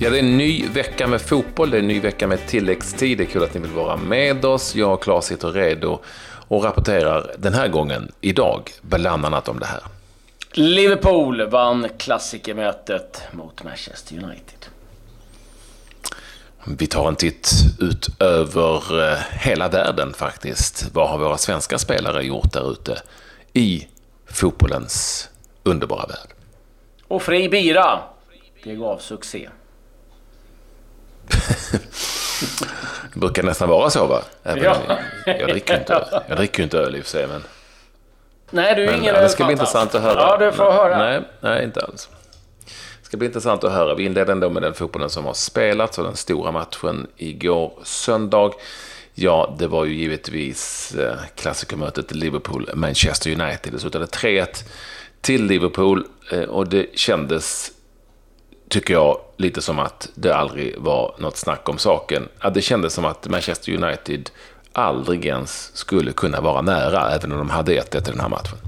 Ja, det är en ny vecka med fotboll, det är en ny vecka med tilläggstid. Det är kul att ni vill vara med oss. Jag och Claes sitter redo och rapporterar den här gången, idag, bland annat om det här. Liverpool vann klassikermötet mot Manchester United. Vi tar en titt ut över eh, hela världen faktiskt. Vad har våra svenska spelare gjort där ute i fotbollens underbara värld? Och fri bira, det gav succé. Det brukar nästan vara så va? Även ja. jag, jag, dricker inte, jag dricker inte öl i och för sig men... Nej, du är men, ingen Det ska bli intressant att höra. Ja, du får höra. Nej, nej, inte alls. Det ska bli intressant att höra. Vi inleder ändå med den fotbollen som har spelats och den stora matchen igår söndag. Ja, det var ju givetvis eh, klassikermötet Liverpool-Manchester United. Det slutade 3-1 till Liverpool eh, och det kändes tycker jag, lite som att det aldrig var något snack om saken. Att det kändes som att Manchester United aldrig ens skulle kunna vara nära, även om de hade 1-1 i den här matchen.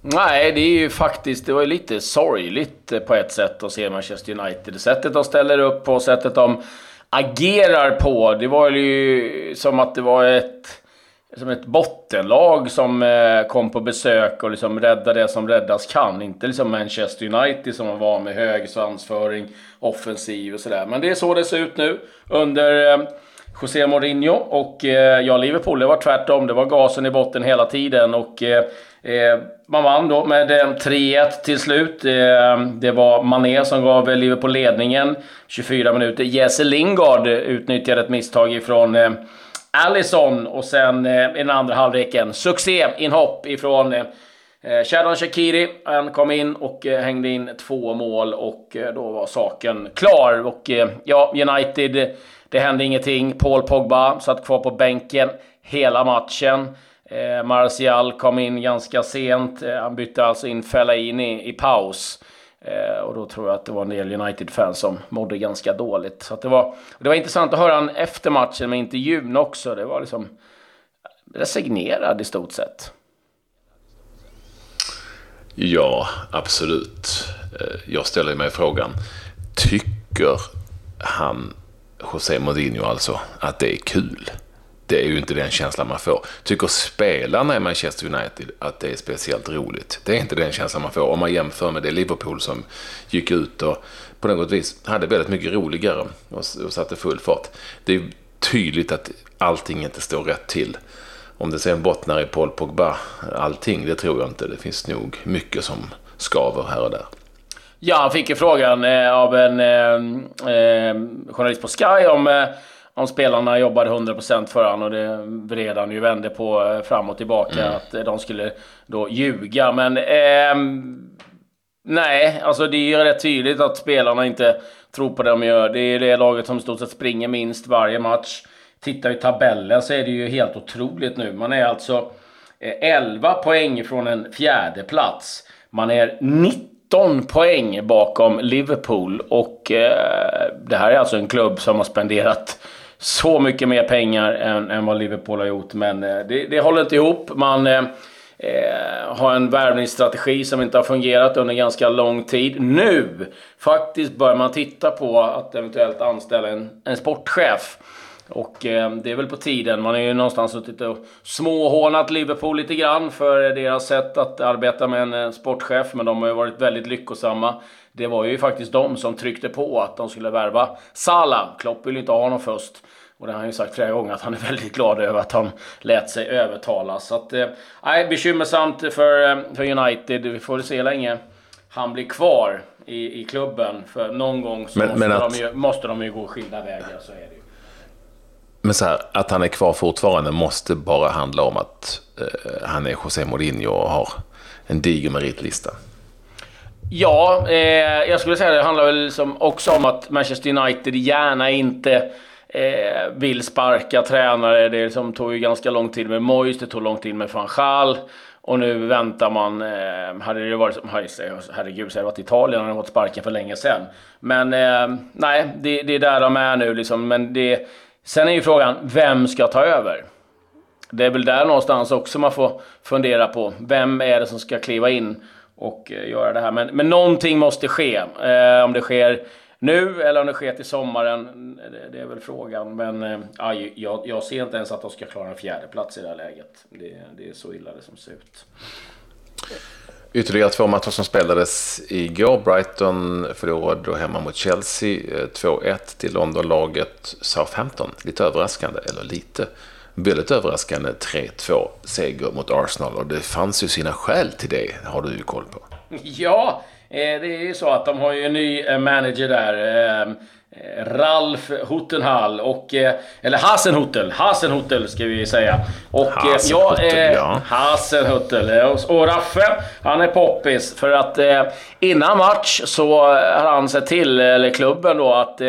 Nej, det är ju faktiskt, det var ju lite sorgligt eh, på ett sätt att se Manchester United. Sättet de ställer upp på, sättet de agerar på. Det var ju som att det var ett som ett bottenlag som eh, kom på besök och liksom räddade det som räddas kan. Inte liksom Manchester United som var med hög svansföring, offensiv och sådär. Men det är så det ser ut nu under eh, José Mourinho. Och eh, ja, Liverpool, det var tvärtom. Det var gasen i botten hela tiden. Och eh, eh man vann då med 3-1 till slut. Eh, det var Mané som gav Liverpool ledningen. 24 minuter. Jesse Lingard utnyttjade ett misstag ifrån Allison och sen eh, i den andra halvleken succé-inhopp ifrån eh, Shadon Shakiri. Han kom in och eh, hängde in två mål och eh, då var saken klar. Och eh, ja, United, det hände ingenting. Paul Pogba satt kvar på bänken hela matchen. Eh, Martial kom in ganska sent. Eh, han bytte alltså in Fellaini i paus. Eh, och då tror jag att det var en del United-fans som mådde ganska dåligt. Så det, var, det var intressant att höra han efter matchen med intervjun också. Det var liksom resignerad i stort sett. Ja, absolut. Eh, jag ställer mig frågan, tycker han, José Mourinho alltså, att det är kul? Det är ju inte den känslan man får. Tycker spelarna i Manchester United att det är speciellt roligt? Det är inte den känslan man får om man jämför med det Liverpool som gick ut och på något vis hade väldigt mycket roligare och, och satte full fart. Det är tydligt att allting inte står rätt till. Om det sen bottnar i Paul Pogba, allting, det tror jag inte. Det finns nog mycket som skaver här och där. Ja, han fick ju frågan eh, av en eh, eh, journalist på Sky om eh, om spelarna jobbade 100% för honom och det vred han ju vände på eh, fram och tillbaka. Mm. Att de skulle då ljuga. Men eh, nej, alltså det är ju rätt tydligt att spelarna inte tror på det de gör. Det är det laget som i stort sett springer minst varje match. Tittar i tabellen så är det ju helt otroligt nu. Man är alltså 11 eh, poäng från en fjärde plats. Man är 19 poäng bakom Liverpool och eh, det här är alltså en klubb som har spenderat så mycket mer pengar än, än vad Liverpool har gjort. Men eh, det, det håller inte ihop. Man eh, eh, har en värvningsstrategi som inte har fungerat under ganska lång tid. Nu faktiskt börjar man titta på att eventuellt anställa en, en sportchef. Och eh, det är väl på tiden. Man har ju någonstans suttit och småhånat Liverpool lite grann för deras sätt att arbeta med en eh, sportchef. Men de har ju varit väldigt lyckosamma. Det var ju faktiskt de som tryckte på att de skulle värva Salah. Klopp vill ju inte ha honom först. Och det har han ju sagt flera gånger att han är väldigt glad över att han lät sig övertalas. Så att, eh, bekymmersamt för, eh, för United. Vi får se länge han blir kvar i, i klubben. För någon gång så men, måste, men att... de ju, måste de ju gå skilda vägar, så är det ju. Men så här, att han är kvar fortfarande måste bara handla om att eh, han är José Mourinho och har en diger meritlista. Ja, eh, jag skulle säga det handlar väl liksom också om att Manchester United gärna inte eh, vill sparka tränare. Det liksom tog ju ganska lång tid med Moyes, det tog lång tid med van Gaal. Och nu väntar man, eh, hade det varit som, herregud, så hade det varit Italien hade fått sparken för länge sedan. Men eh, nej, det, det, är där de är nu liksom. Men det, sen är ju frågan, vem ska ta över? Det är väl där någonstans också man får fundera på. Vem är det som ska kliva in och eh, göra det här? Men, men någonting måste ske. Eh, om det sker nu eller om det sker till sommaren. Eh, det, det är väl frågan. Men eh, jag, jag ser inte ens att de ska klara en fjärde plats i det här läget. Det, det är så illa det som ser ut. Ytterligare två matcher som spelades igår. Brighton förlorade då hemma mot Chelsea eh, 2-1 till Londonlaget Southampton. Lite överraskande, eller lite. Väldigt överraskande 3-2 seger mot Arsenal och det fanns ju sina skäl till det, har du ju koll på. Ja, eh, det är ju så att de har ju en ny eh, manager där. Ralf Huttenhall och... Eller Hasenhuttel. Hasenhuttel ska vi säga. Och Hasenhuttel, ja. ja. Hasenhuttel. Och Raffe, han är poppis. För att innan match så har han sett till, eller klubben då, att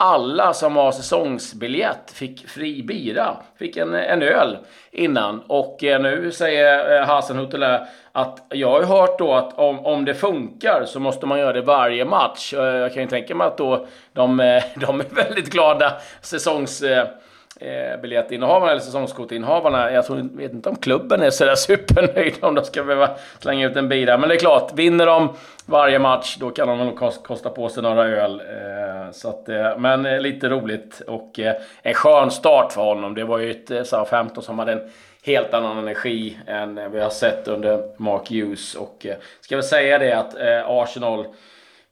alla som har säsongsbiljett fick fri bira. Fick en, en öl innan. Och eh, nu säger eh, att jag har ju hört då att om, om det funkar så måste man göra det varje match. Eh, jag kan ju tänka mig att då de, eh, de är väldigt glada säsongs eh, eh, biljettinnehavarna eller säsongskortinnehavarna. Jag tror, vet inte om klubben är sådär supernöjd om de ska behöva slänga ut en bira. Men det är klart, vinner de varje match då kan de nog kosta på sig några öl. Eh, så att, eh, men eh, lite roligt och eh, en skön start för honom. Det var ju ett eh, Southampton som hade en helt annan energi än eh, vi har sett under Mark Hughes. Och eh, ska väl säga det att eh, Arsenal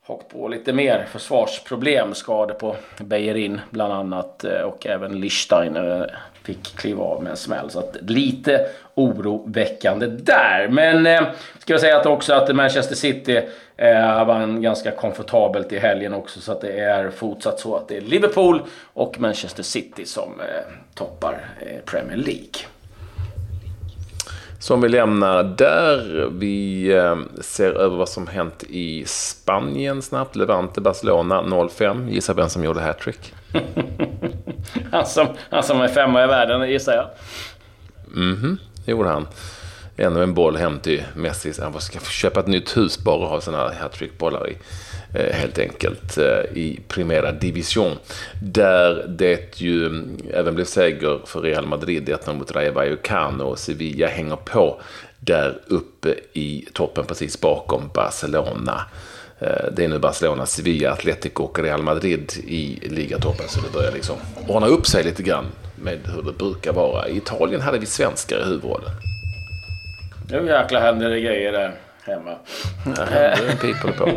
hakt på lite mer försvarsproblem. Skador på Bejerin bland annat eh, och även Lichstein eh, fick kliva av med en smäll. Så att lite oroväckande där. Men eh, ska jag säga att också att Manchester City eh, vann ganska komfortabelt i helgen också. Så att det är fortsatt så att det är Liverpool och Manchester City som eh, toppar eh, Premier League som vi lämnar där. Vi eh, ser över vad som hänt i Spanien snabbt. Levante Barcelona 0-5. Gissa vem som gjorde hattrick? han, som, han som är femma i världen gissar jag. Mhm, det gjorde han. Ännu en boll hem till Messi. Han ska köpa ett nytt hus bara och ha sådana här hattrickbollar i. Eh, helt enkelt eh, i Primera Division. Där det ju även blev seger för Real Madrid 1 mot Rayo Vallecano och Sevilla hänger på där uppe i toppen precis bakom Barcelona. Eh, det är nu Barcelona, Sevilla, Atletico och Real Madrid i ligatoppen så det börjar liksom ordna upp sig lite grann med hur det brukar vara. I Italien hade vi svenskar i huvudrollen. Nu jäklar händer det grejer där hemma. en pip på.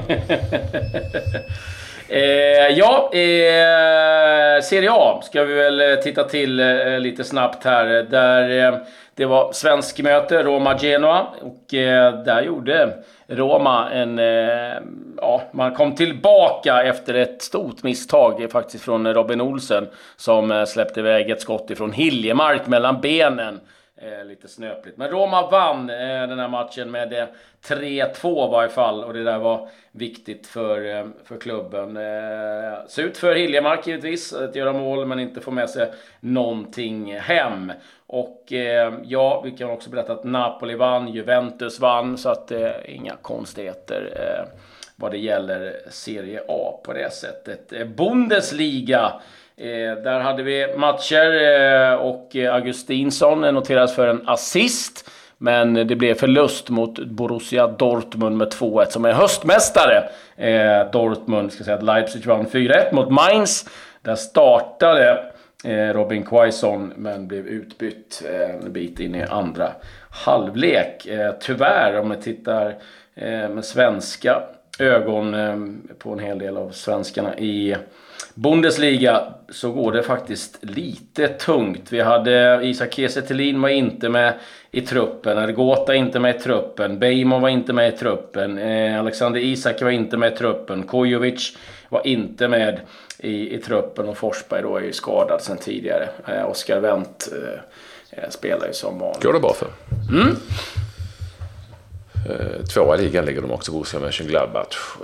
Eh, ja, eh, Serie A ska vi väl eh, titta till eh, lite snabbt här. Där eh, det var svensk möte, Roma-Genoa. Och eh, där gjorde Roma en... Eh, ja, man kom tillbaka efter ett stort misstag faktiskt från Robin Olsen. Som släppte iväg ett skott ifrån Hiljemark mellan benen. Eh, lite snöpligt. Men Roma vann eh, den här matchen med eh, 3-2 i varje fall. Och det där var viktigt för, eh, för klubben. Eh, surt för Hiljemark givetvis att göra mål men inte få med sig någonting hem. Och eh, ja, vi kan också berätta att Napoli vann, Juventus vann. Så att eh, inga konstigheter eh, vad det gäller Serie A på det sättet. Eh, Bundesliga Eh, där hade vi matcher eh, och eh, Augustinsson noterades för en assist. Men det blev förlust mot Borussia Dortmund med 2-1 som är höstmästare. Eh, Dortmund, ska säga att Leipzig vann 4-1 mot Mainz. Där startade eh, Robin Quaison men blev utbytt eh, en bit in i andra halvlek. Eh, tyvärr om vi tittar eh, med svenska ögon eh, på en hel del av svenskarna i Bundesliga så går det faktiskt lite tungt. Vi hade Isak Kiese var inte med i truppen. Ergota inte med i truppen. Beijmo var inte med i truppen. Eh, Alexander Isak var inte med i truppen. Kojovic var inte med i, i truppen och Forsberg då är ju skadad sedan tidigare. Eh, Oskar Wendt eh, eh, spelar ju som vanligt. Går det bra för? Mm. Eh, tvåa i ligan ligger de också, Borussia Mönchengladbach.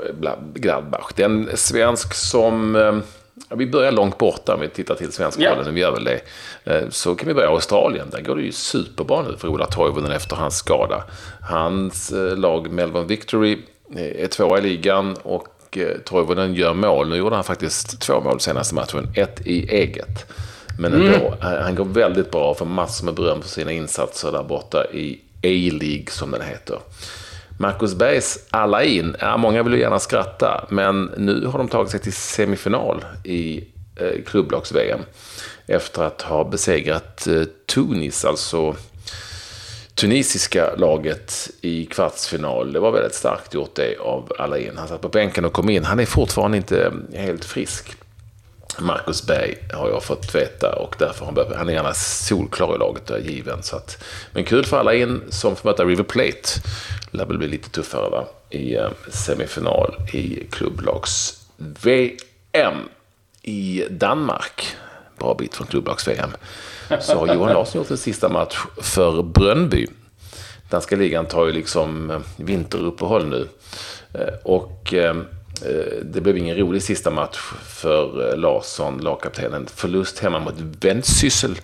Gladbach. Det är en svensk som Ja, vi börjar långt borta om vi tittar till svenska rollen, vi gör väl det. Eh, så kan vi börja i Australien. Där går det ju superbra nu för Ola Toivonen efter hans skada. Hans eh, lag Melbourne Victory eh, är tvåa i ligan och Toivonen gör mål. Nu gjorde han faktiskt två mål senaste matchen, ett i eget. Men ändå, mm. han går väldigt bra och får massor med beröm för sina insatser där borta i A-League som den heter. Marcus Bergs alla in, ja, många vill ju gärna skratta, men nu har de tagit sig till semifinal i eh, klubblags-VM. Efter att ha besegrat eh, Tunis, alltså tunisiska laget i kvartsfinal. Det var väldigt starkt gjort det av Alain. Han satt på bänken och kom in. Han är fortfarande inte eh, helt frisk. Marcus Berg har jag fått veta och därför har han, han är gärna solklar i laget och är given. Så att, men kul för alla in som får möta River Plate. Det lär väl bli lite tuffare va? i eh, semifinal i klubblags-VM i Danmark. Bra bit från klubblags-VM. Så har Johan Larsson gjort en sista match för Brönby. Danska ligan tar ju liksom eh, vinteruppehåll nu. Eh, och Eh, det blev ingen rolig sista match för eh, Larsson, lagkaptenen. Förlust hemma mot Ventsyssel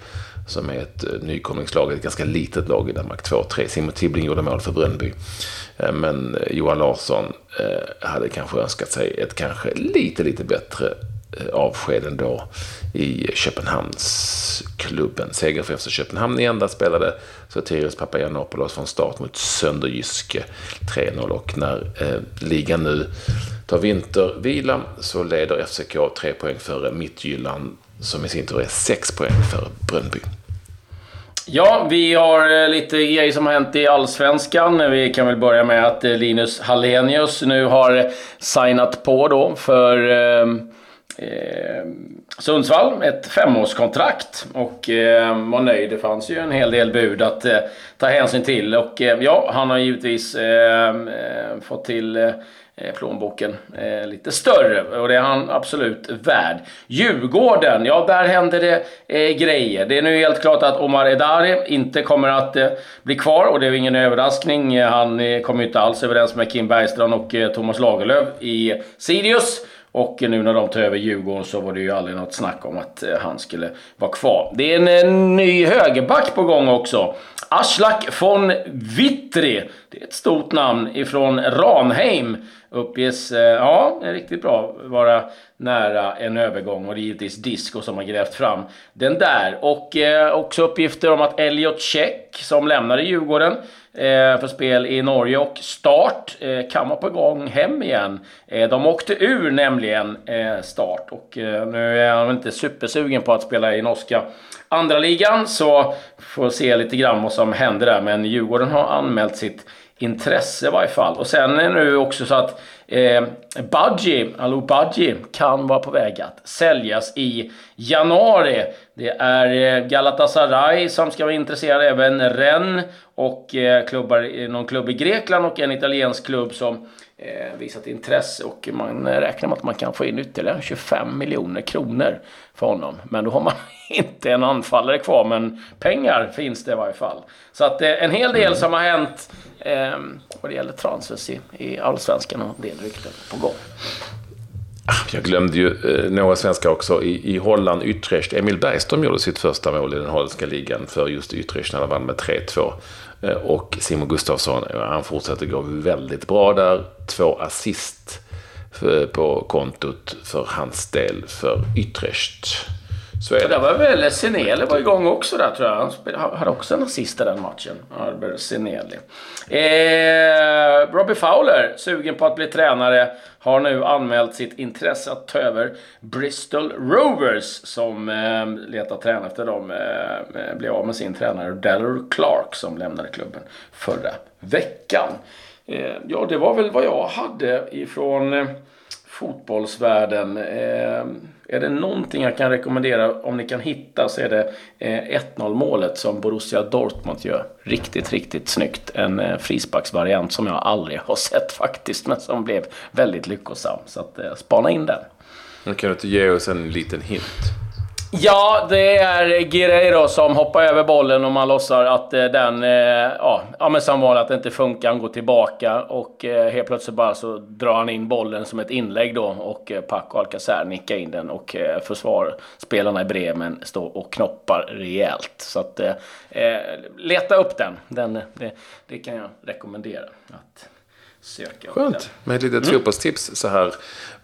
som är ett eh, nykomlingslag, ett ganska litet lag i Danmark. 2-3. Simon Tibbling gjorde mål för Brönnby. Men Johan Larsson hade kanske önskat sig ett kanske lite, lite bättre avsked ändå i Köpenhamnsklubben. Seger för FC Köpenhamn igen. Där spelade Sotirios Papagiannopoulos från start mot Sönderjyske 3-0 och när eh, ligan nu tar vintervila så leder FCK tre poäng före Mittgyllan som i sin tur är sex poäng före Brönnby. Ja, vi har eh, lite grejer som har hänt i Allsvenskan. Vi kan väl börja med att eh, Linus Hallenius nu har signat på då för eh, eh, Sundsvall, ett femårskontrakt och eh, var nöjd. Det fanns ju en hel del bud att eh, ta hänsyn till och eh, ja, han har givetvis eh, eh fått till eh, Eh, plånboken eh, lite större och det är han absolut värd. Djurgården, ja där händer det eh, grejer. Det är nu helt klart att Omar Edari inte kommer att eh, bli kvar och det är ingen överraskning. Eh, han eh, kommer inte alls överens med Kim Bergstrand och Thomas Lagerlöf i Sirius. Och nu när de tar över Djurgården så var det ju aldrig något snack om att eh, han skulle vara kvar. Det är en, en ny högerback på gång också. Aslak von Witry. Det är ett stort namn ifrån Ranheim. Uppges, eh, ja, är riktigt bra, vara nära en övergång. Och det är givetvis Disco som har grävt fram den där. Och eh, också uppgifter om att Elliot Check, som lämnade Djurgården, eh, för spel i Norge och Start eh, kan vara på gång hem igen. Eh, de åkte ur nämligen Start och nu är han inte supersugen på att spela i norska andra ligan så får se lite grann vad som händer där. Men Djurgården har anmält sitt intresse i varje fall. Och sen är det nu också så att eh, Budgie, Alou Budgie, kan vara på väg att säljas i januari. Det är eh, Galatasaray som ska vara intresserade, även Rennes och eh, klubbar, någon klubb i Grekland och en italiensk klubb som eh, visat intresse och man räknar med att man kan få in ytterligare 25 miljoner kronor för honom. Men då har man inte en anfallare kvar, men pengar finns det i varje fall. Så att eh, en hel del som har hänt eh, vad det gäller transfers i, i Allsvenskan och en del rykten på gång. Ah, jag glömde ju eh, några svenskar också. I, I Holland, Utrecht. Emil Bergström gjorde sitt första mål i den holländska ligan för just Utrecht när de vann med 3-2. Eh, och Simon Gustafsson, eh, han fortsätter gå väldigt bra där. Två assist eh, på kontot för hans del för Utrecht. Så är det. var väl Seneli var igång också där tror jag. Han hade också en assist i den matchen. Albert Seneli. Eh, Robbie Fowler, sugen på att bli tränare, har nu anmält sitt intresse att ta över Bristol Rovers som eh, letar tränare efter dem. Eh, blev av med sin tränare Dallor Clark som lämnade klubben förra veckan. Eh, ja, det var väl vad jag hade ifrån eh, fotbollsvärlden. Är det någonting jag kan rekommendera om ni kan hitta så är det eh, 1-0 målet som Borussia Dortmund gör. Riktigt, riktigt snyggt. En eh, frisparksvariant som jag aldrig har sett faktiskt men som blev väldigt lyckosam. Så att, eh, spana in den. Kan du inte ge oss en liten hint? Ja, det är Guerreiro som hoppar över bollen och man låtsar att eh, den, eh, ja, ja men som vanligt att det inte funkar. Han går tillbaka och eh, helt plötsligt bara så drar han in bollen som ett inlägg då och Paco Alcacer nickar in den och försvarsspelarna i Bremen står och knoppar rejält. Så att leta upp den. den det, det kan jag rekommendera. Att söka. Skönt. Med ett litet mm. fotbollstips så här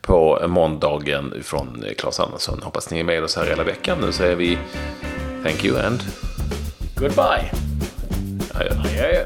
på måndagen från eh, Claes Andersson. Hoppas ni är med oss här hela veckan. Nu säger vi thank you and goodbye. Adjö. Adjö